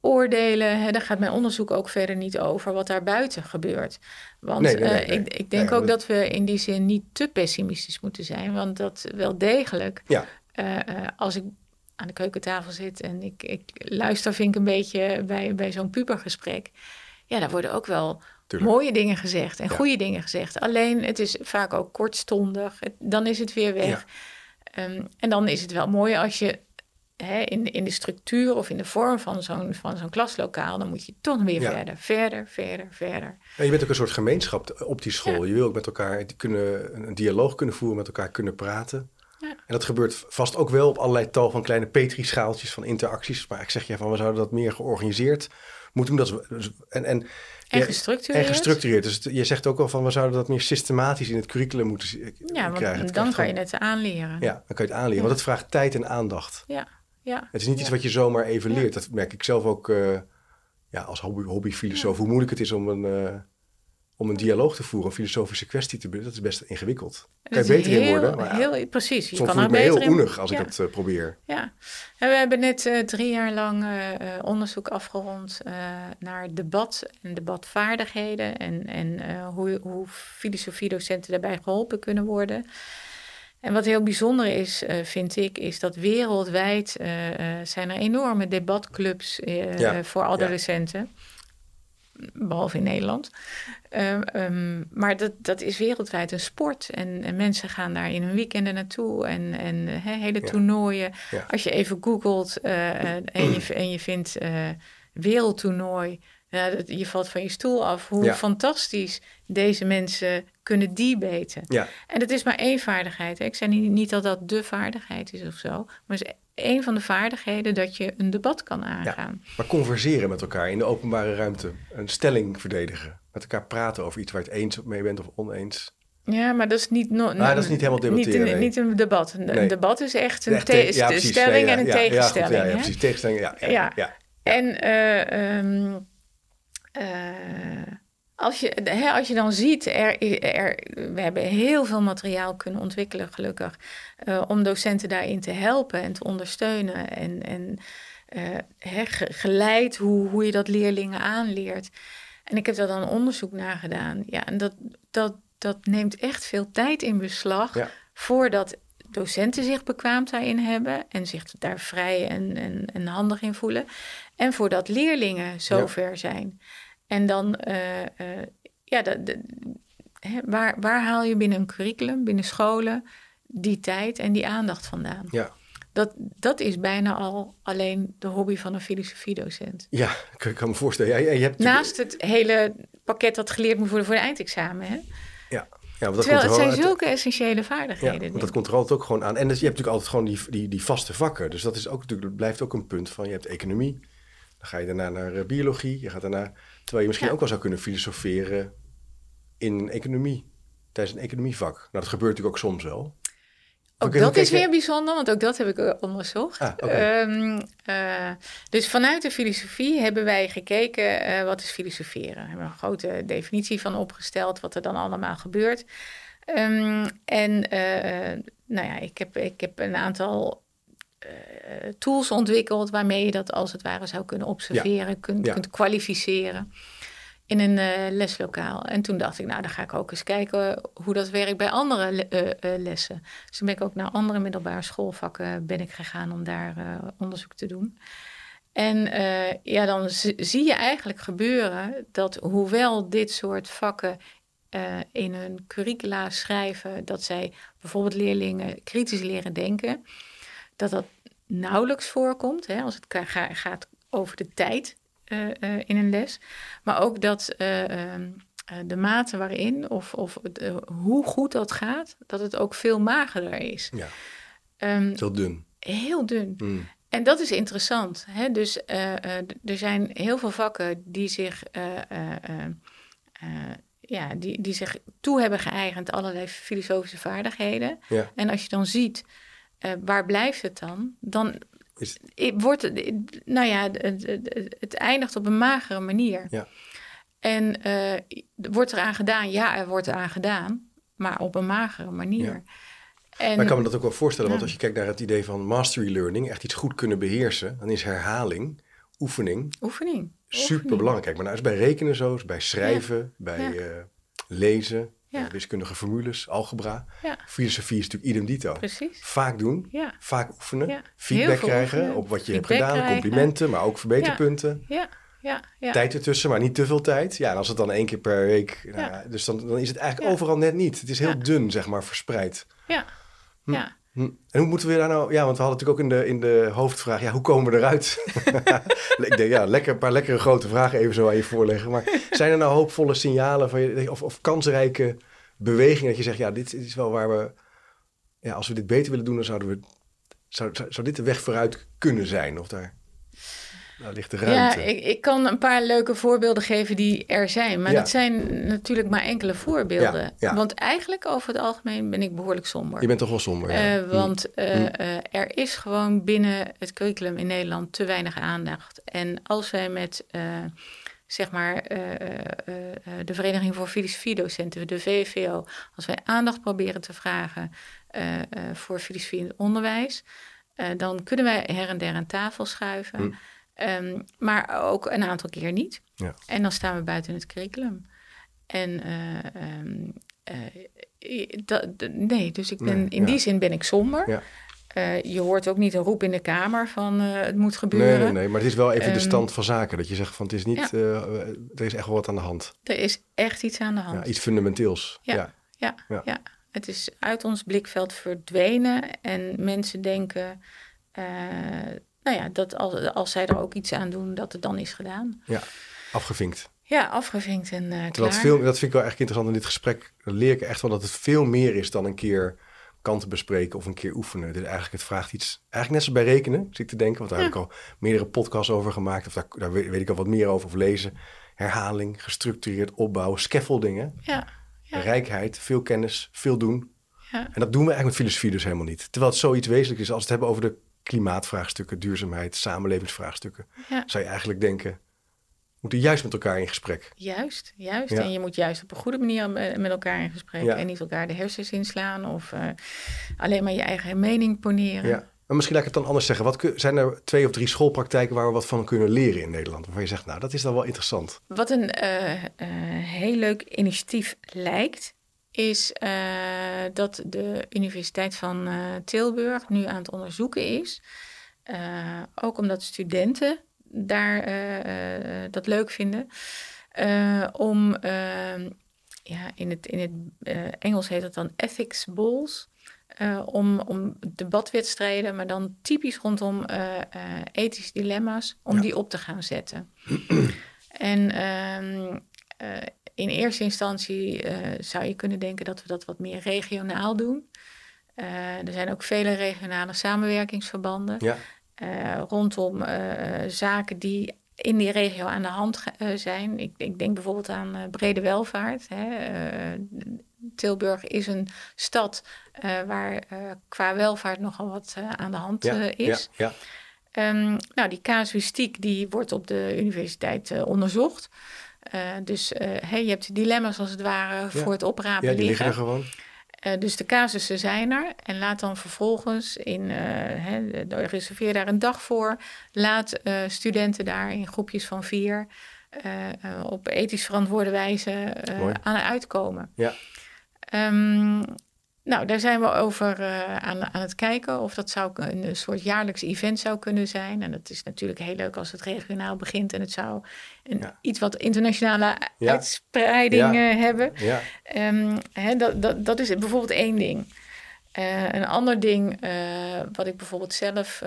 oordelen, hè, daar gaat mijn onderzoek ook verder niet over, wat daar buiten gebeurt. Want eh, ik, ik, denk ook dat we in die zin niet te pessimistisch moeten zijn. Want dat wel degelijk, ja. Uh, als ik aan de keukentafel zit en ik, ik luister, vind ik een beetje bij, bij zo'n pubergesprek ja, daar worden ook wel mooie dingen gezegd en goede dingen gezegd. Alleen het is vaak ook kortstondig. dan is het weer weg. Ehm, en dan is het wel mooi als je hè, in, in de structuur of in de vorm van zo'n, van zo'n klaslokaal, dan moet je toch weer verder, verder, verder, verder. Ja, je bent ook een soort gemeenschap op die school. Je wil ook met elkaar kunnen, een dialoog kunnen voeren, met elkaar kunnen praten. Ja. En dat gebeurt vast ook wel op allerlei tal van kleine petrischaaltjes van interacties. Maar ik zeg je van, we zouden dat meer georganiseerd moet doen. Dat dus, en, en, en gestructureerd. En gestructureerd. Dus je zegt ook al van we zouden dat meer systematisch in het curriculum moeten ja, want Dan kan je het aanleren. Ja, dan kan je het aanleren. Want het vraagt tijd en aandacht. Ja, ja. Het is niet iets wat je zomaar even leert. Dat merk ik zelf ook uh, ja, als hobby, hobbyfilosoof. Hoe moeilijk het is om een, uh, om een dialoog te voeren, een filosofische kwestie te dat is best ingewikkeld. Kan je beter in worden. Maar heel, precies. Je kan voel ik me heel oenig als ik dat uh, probeer. Ja, en we hebben net uh, drie jaar lang uh, onderzoek afgerond naar debat en debatvaardigheden en, en hoe, hoe filosofiedocenten daarbij geholpen kunnen worden. En wat heel bijzonder is, vind ik, is dat wereldwijd zijn er enorme debatclubs ja, voor adolescenten. Ja behalve in Nederland. Ehm, ehm, maar dat, dat is wereldwijd een sport. En, en, mensen gaan daar in hun weekenden naartoe. En, en hele toernooien. Als je even googelt en, je, en je vindt wereldtoernooi ja, je valt van je stoel af. Hoe fantastisch deze mensen kunnen debaten. Ja. En het is maar één vaardigheid. Hè. Ik zeg niet, niet dat dat de vaardigheid is of zo. Maar het is één van de vaardigheden dat je een debat kan aangaan. Ja, maar converseren met elkaar in de openbare ruimte. Een stelling verdedigen. Met elkaar praten over iets waar je het eens mee bent of oneens. Ja, maar dat is niet... No, dat is niet helemaal debatteren. Niet, niet een debat. Een, debat is echt een stelling en een tegenstelling. Ja, precies. Tegenstelling, ja. ja, En... Uh, um, uh, als, je, hè, als je dan ziet, er, er, we hebben heel veel materiaal kunnen ontwikkelen, gelukkig, uh, om docenten daarin te helpen en te ondersteunen. En, en uh, hè, geleid hoe, hoe je dat leerlingen aanleert. En ik heb daar dan onderzoek naar gedaan. Ja, en dat, dat, dat neemt echt veel tijd in beslag voordat docenten zich bekwaam daarin hebben en zich daar vrij en, en, en handig in voelen. En voordat leerlingen zover zijn. En dan, uh, uh, ja, de, de, hè, waar, waar haal je binnen een curriculum, binnen scholen, die tijd en die aandacht vandaan? Ja. Dat, dat is bijna al alleen de hobby van een filosofiedocent. Ja, ik kan me voorstellen. Ja, je hebt Naast het hele pakket dat geleerd moet worden voor de eindexamen. Hè? Ja. Ja, dat Terwijl het zijn zulke essentiële vaardigheden. Ja, dat komt er altijd ook gewoon aan. En dus, je hebt natuurlijk altijd gewoon die, die, die vaste vakken. Dus dat is ook natuurlijk, blijft ook een punt van je hebt economie. Dan ga je daarna naar uh, biologie. Je gaat daarna Terwijl je misschien ook wel zou kunnen filosoferen in economie, tijdens een economievak. Nou, dat gebeurt natuurlijk ook soms wel. Ook dat is weer bijzonder, want ook dat heb ik eh, onderzocht. Ah, ehm, eh, dus vanuit de filosofie hebben wij gekeken uh, wat is filosoferen. We hebben een grote definitie van opgesteld, wat er dan allemaal gebeurt. Um, en nou ja, ik heb, ik heb een aantal tools ontwikkeld waarmee je dat als het ware zou kunnen observeren, kunt, kunt kwalificeren in een uh, leslokaal. En toen dacht ik, nou, dan ga ik ook eens kijken hoe dat werkt bij andere uh, uh, lessen. Dus toen ben ik ook naar andere middelbare schoolvakken ben ik gegaan om daar onderzoek te doen. En ja, dan zie je eigenlijk gebeuren dat hoewel dit soort vakken in hun curricula schrijven, dat zij bijvoorbeeld leerlingen kritisch leren denken, dat dat nauwelijks voorkomt, hè, als het gaat over de tijd uh, uh, in een les. Maar ook dat uh, de mate waarin of, of hoe goed dat gaat, dat het ook veel magerder is. Ja. Um, heel dun. Heel dun. Mm. En dat is interessant. Hè? Dus er zijn heel veel vakken die zich, ja, die, die zich toe hebben geëigend allerlei filosofische vaardigheden. Ja. En als je dan ziet uh, waar blijft het dan? Dan is... wordt het, nou ja, het, het, eindigt op een magere manier. Ja. En uh, wordt eraan gedaan? Ja, er wordt eraan gedaan, maar op een magere manier. Ja. En, maar ik kan me dat ook wel voorstellen, want als je kijkt naar het idee van mastery learning, echt iets goed kunnen beheersen, dan is herhaling, oefening, oefening. super belangrijk. Maar nou is bij rekenen zo, is bij schrijven, bij uh, lezen, ja. wiskundige formules, algebra. Ja. Filosofie is natuurlijk idem dito. Precies. Vaak doen, ja. vaak oefenen, feedback krijgen op wat je hebt gedaan, complimenten, maar ook verbeterpunten. Ja. Ja, ja. Tijd ertussen, maar niet te veel tijd. Ja, en als het dan één keer per week... Nou, dus dan, dan is het eigenlijk overal net niet. Het is heel dun, zeg maar, verspreid. Ja, hm. ja. Hm. En hoe moeten we daar nou... Ja, want we hadden natuurlijk ook in de, in de hoofdvraag... Ja, hoe komen we eruit? (laughs) ik denk, ja, lekker, een paar lekkere grote vragen even zo aan je voorleggen. Maar (laughs) zijn er nou hoopvolle signalen van je, of, of kansrijke bewegingen... dat je zegt, ja, dit is wel waar we... Ja, als we dit beter willen doen, dan zouden we... Zou, zou, zou dit de weg vooruit kunnen zijn? Of daar... Nou, ligt de ruimte. Ja, ik, ik, kan een paar leuke voorbeelden geven die er zijn. Maar dat zijn natuurlijk maar enkele voorbeelden. Want eigenlijk over het algemeen ben ik behoorlijk somber. Je bent toch wel somber, ja. Uh, want uh, uh, er is gewoon binnen het curriculum in Nederland te weinig aandacht. En als wij met zeg maar de Vereniging voor Filosofie-docenten, de VVO, als wij aandacht proberen te vragen voor filosofie in het onderwijs, dan kunnen wij her en der aan tafel schuiven. Hm. Ehm, maar ook een aantal keer niet. Ja. En dan staan we buiten het curriculum. En uh, um, uh, dat, nee, dus ik ben, in die zin ben ik somber. Ja. Uh, je hoort ook niet een roep in de kamer van uh, het moet gebeuren. Nee, nee, nee, maar het is wel even um, de stand van zaken. Dat je zegt van het is niet, ja. uh, er is echt wel wat aan de hand. Er is echt iets aan de hand. Ja, iets fundamenteels. Ja, ja. ja, ja. ja. Het is uit ons blikveld verdwenen en mensen denken, nou ja, dat als, als zij er ook iets aan doen, dat het dan is gedaan. Ja, afgevinkt. Ja, afgevinkt en uh, klaar. Veel, dat vind ik wel echt interessant in dit gesprek. Leer ik echt wel dat het veel meer is dan een keer kanten bespreken of een keer oefenen. Dus eigenlijk het vraagt iets, eigenlijk net zoals bij rekenen, zit ik te denken. Want daar ja. heb ik al meerdere podcasts over gemaakt. Of daar, daar weet, weet, ik al wat meer over of lezen. Herhaling, gestructureerd opbouwen, scaffoldingen. Ja. ja. Rijkheid, veel kennis, veel doen. Ja. En dat doen we eigenlijk met filosofie dus helemaal niet. Terwijl het zoiets wezenlijk is als we het hebben over de klimaatvraagstukken, duurzaamheid, samenlevingsvraagstukken. Zou je eigenlijk denken, moeten juist met elkaar in gesprek. Juist, juist. Ja. En je moet juist op een goede manier met elkaar in gesprek. Ja. En niet elkaar de hersens inslaan of uh, alleen maar je eigen mening poneren. Ja. Maar misschien laat ik het dan anders zeggen. Wat zijn er twee of drie schoolpraktijken waar we wat van kunnen leren in Nederland? Waarvan je zegt, nou, dat is dan wel interessant. Wat een uh, uh, heel leuk initiatief lijkt, is dat de Universiteit van Tilburg nu aan het onderzoeken is. ook omdat studenten daar dat leuk vinden. Om, ja, in het, in het Engels heet dat dan ethics bowls. om, om debatwedstrijden, maar dan typisch rondom ethische dilemma's, om ja. die op te gaan zetten. (clears throat) en ehm, in eerste instantie zou je kunnen denken dat we dat wat meer regionaal doen. er zijn ook vele regionale samenwerkingsverbanden. Ja. Uh, rondom zaken die in die regio aan de hand zijn. Ik, ik, denk bijvoorbeeld aan brede welvaart. Hè. Tilburg is een stad waar qua welvaart nogal wat aan de hand ja, is. Ja, ja. Um, nou, die casuïstiek die wordt op de universiteit onderzocht. Dus hey, je hebt dilemma's als het ware voor het oprapen ja, die liggen. liggen er gewoon. Uh, dus de casussen zijn er. En laat dan vervolgens in, uh, reserveer daar een dag voor. Laat uh, studenten daar in groepjes van vier op ethisch verantwoorde wijze aan uitkomen. Ja. Um, nou, daar zijn we over uh, aan, aan het kijken of dat zou een soort jaarlijks event zou kunnen zijn. En dat is natuurlijk heel leuk als het regionaal begint en het zou een ja. iets wat internationale ja. uitspreiding ja. uh, hebben. Ja. Um, hè, dat, dat, dat is bijvoorbeeld één ding. Uh, een ander ding wat ik bijvoorbeeld zelf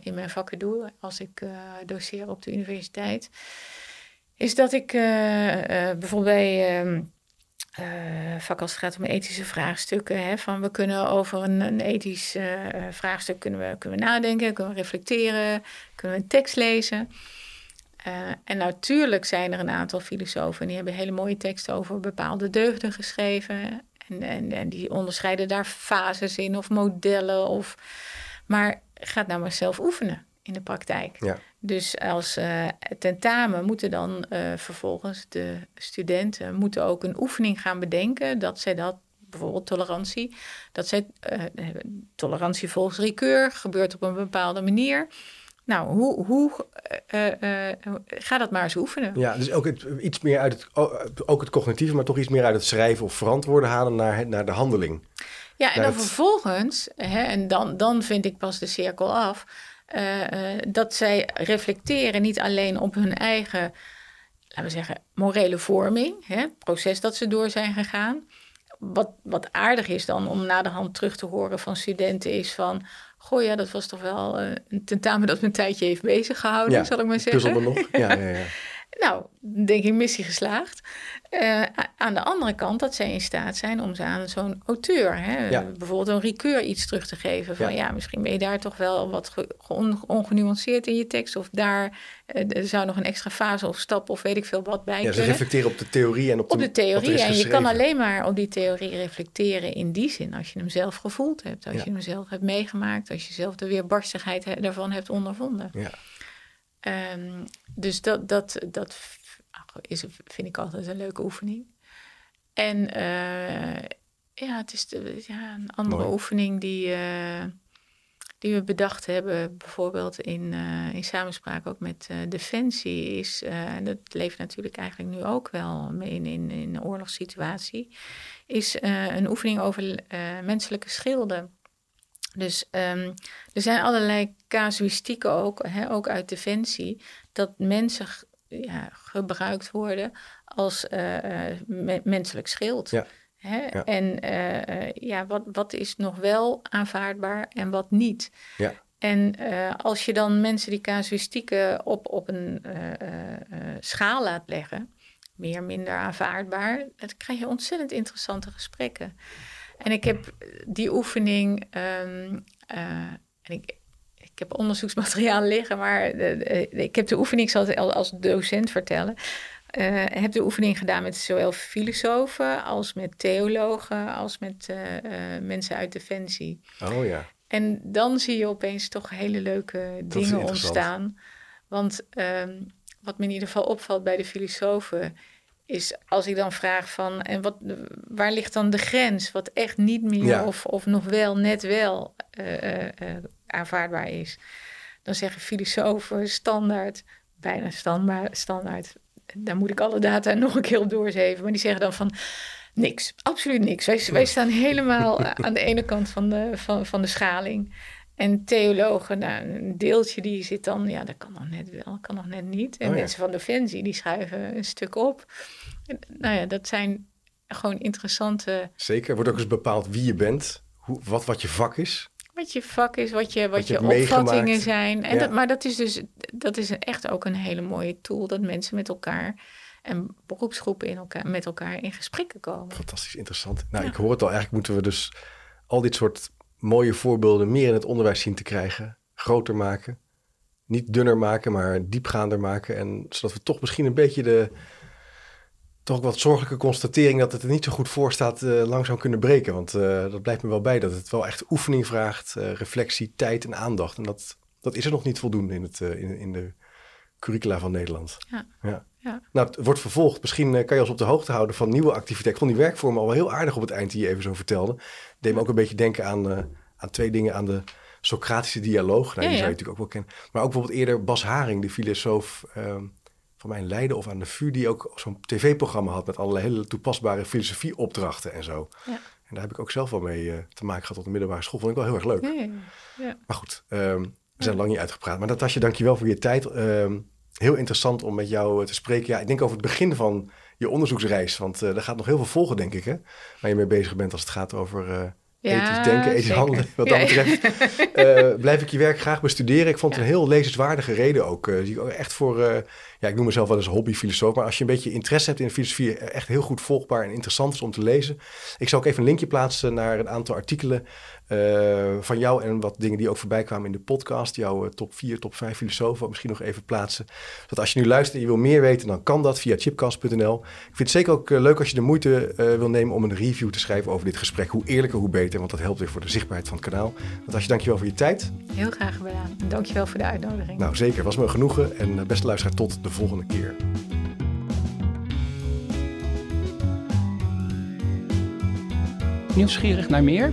in mijn vakken doe als ik doseer op de universiteit, is dat ik bijvoorbeeld bij. Uh, vak als het gaat om ethische vraagstukken. Hè, van we kunnen over een, een ethisch uh, vraagstuk kunnen we, kunnen nadenken, kunnen we reflecteren, kunnen we een tekst lezen. Uh, en natuurlijk zijn er een aantal filosofen en die hebben hele mooie teksten over bepaalde deugden geschreven. En, en, en die onderscheiden daar fases in of modellen. Of, maar ga nou maar zelf oefenen in de praktijk. Ja. Dus als uh, tentamen moeten dan uh, vervolgens de studenten moeten ook een oefening gaan bedenken dat zij dat bijvoorbeeld tolerantie, dat zij uh, tolerantie volgens recur gebeurt op een bepaalde manier. Nou, hoe, hoe ga dat maar eens oefenen? Ja, dus ook het, iets meer uit het, ook het cognitieve, maar toch iets meer uit het schrijven of verantwoorden halen naar, naar de handeling. Ja, en dan vervolgens, hè, en dan, dan vind ik pas de cirkel af dat zij reflecteren niet alleen op hun eigen, laten we zeggen, morele vorming, hè, het proces dat ze door zijn gegaan. Wat, wat aardig is dan om na de hand terug te horen van studenten is van... Goh ja, dat was toch wel uh, een tentamen dat me een tijdje heeft bezig gehouden, ja, zal ik maar zeggen. Nog, ja, ja, ja. (laughs) Nou, denk ik missie geslaagd. Uh, aan de andere kant dat zij in staat zijn om ze aan zo'n auteur, hè, ja. bijvoorbeeld een recur iets terug te geven. Van ja, ja misschien ben je daar toch wel wat on, ongenuanceerd in je tekst. Of daar uh, er zou nog een extra fase of stap of weet ik veel wat bij ja, kunnen. Ze reflecteren op de theorie en op de, op de theorie. En je kan alleen maar op die theorie reflecteren in die zin als je hem zelf gevoeld hebt. Als je hem zelf hebt meegemaakt. Als je zelf de weerbarstigheid daarvan hebt ondervonden. Ja. Um, dus dat, dat, dat is, vind ik altijd een leuke oefening. En uh, ja, het is de, ja, een andere Mooi. oefening die, uh, die we bedacht hebben, bijvoorbeeld in, uh, in samenspraak ook met Defensie, is, en dat leeft natuurlijk eigenlijk nu ook wel in, in, in een oorlogssituatie, is een oefening over menselijke schilden. Dus um, er zijn allerlei casuïstieken ook, hè, ook uit Defensie, dat mensen ja, gebruikt worden als uh, me menselijk schild. Ja. Hè? Ja. En uh, ja, wat, wat is nog wel aanvaardbaar en wat niet? Ja. En uh, als je dan mensen die casuïstieken op, op een schaal laat leggen, meer, minder aanvaardbaar, dan krijg je ontzettend interessante gesprekken. En ik heb die oefening, um, en ik, ik heb onderzoeksmateriaal liggen, maar ik heb de oefening, ik zal het als docent vertellen. Uh, heb de oefening gedaan met zowel filosofen als met theologen, als met uh, mensen uit Defensie. Oh ja. En dan zie je opeens toch hele leuke dingen ontstaan. Want um, wat me in ieder geval opvalt bij de filosofen, is als ik dan vraag van, en wat, waar ligt dan de grens? Wat echt niet meer ja. of, of nog wel, net wel aanvaardbaar is. Dan zeggen filosofen standaard, bijna standaard, standaard daar moet ik alle data (laughs) nog een keer op doorzeven. Maar die zeggen dan van niks, absoluut niks. Wij, wij staan helemaal (laughs) aan de ene kant van de, van, van de schaling. En theologen, nou, een deeltje die zit dan, ja, dat kan nog net wel, kan nog net niet. En oh, mensen van Defensie, die schuiven een stuk op. En, nou ja, dat zijn gewoon interessante... Zeker, wordt ook eens bepaald wie je bent, hoe, wat, wat je vak is. Wat je vak is, wat je, wat, je, opvattingen zijn. En dat, maar dat is dus dat is echt ook een hele mooie tool dat mensen met elkaar en beroepsgroepen in elkaar, met elkaar in gesprekken komen. Fantastisch interessant. Nou, ik hoor het al. Eigenlijk moeten we dus al dit soort mooie voorbeelden meer in het onderwijs zien te krijgen. Groter maken. Niet dunner maken, maar diepgaander maken. En zodat we toch misschien een beetje de toch ook wat zorgelijke constatering dat het er niet zo goed voor staat uh, langzaam kunnen breken. Want uh, dat blijft me wel bij dat het wel echt oefening vraagt, uh, reflectie, tijd en aandacht. En dat, dat is er nog niet voldoende in, het, in, in de curricula van Nederland. Ja. ja. Ja. Nou, het wordt vervolgd. Misschien kan je ons op de hoogte houden van nieuwe activiteiten. Ik vond die werkvormen al wel heel aardig op het eind die je even zo vertelde. Deed me ook een beetje denken aan, aan twee dingen. Aan de Socratische dialoog. Nou, die zou je natuurlijk ook wel kennen. Maar ook bijvoorbeeld eerder Bas Haring, de filosoof... Ehm, van mij Leiden of aan de VU, die ook zo'n tv-programma had met allerlei hele toepasbare filosofieopdrachten en zo. Ja. En daar heb ik ook zelf wel mee uh, te maken gehad op de middelbare school. Vond ik wel heel erg leuk. Ja, ja. Maar goed, um, we zijn lang niet uitgepraat. Maar Natasja, dankjewel voor je tijd. Um, heel interessant om met jou eh, te spreken. Ja, ik denk over het begin van je onderzoeksreis. Want uh, er gaat nog heel veel volgen, denk ik, hè? Waar je mee bezig bent als het gaat over uh, ja, ethisch denken, ethisch handelen. Wat dat betreft uh, (laughs) blijf ik je werk graag bestuderen. Ik vond het een heel lezenswaardige reden ook. Zie ik ook echt voor, ja, ik noem mezelf wel eens hobbyfilosoof. Maar als je een beetje interesse hebt in filosofie, echt heel goed volgbaar en interessant is om te lezen. Ik zal ook even een linkje plaatsen naar een aantal artikelen uh, van jou en wat dingen die ook voorbij kwamen in de podcast. Jouw uh, top 4, top 5 filosofen misschien nog even plaatsen. Dat als je nu luistert en je wil meer weten, dan kan dat via chipcast.nl. Ik vind het zeker ook uh, leuk als je de moeite wil nemen om een review te schrijven over dit gesprek. Hoe eerlijker, hoe beter, want dat helpt weer voor de zichtbaarheid van het kanaal. je dankjewel voor je tijd. Heel graag gedaan. Dankjewel voor de uitnodiging. Nou, zeker. Was me een genoegen. En beste luisteraar, tot de volgende keer. Nieuwsgierig naar meer?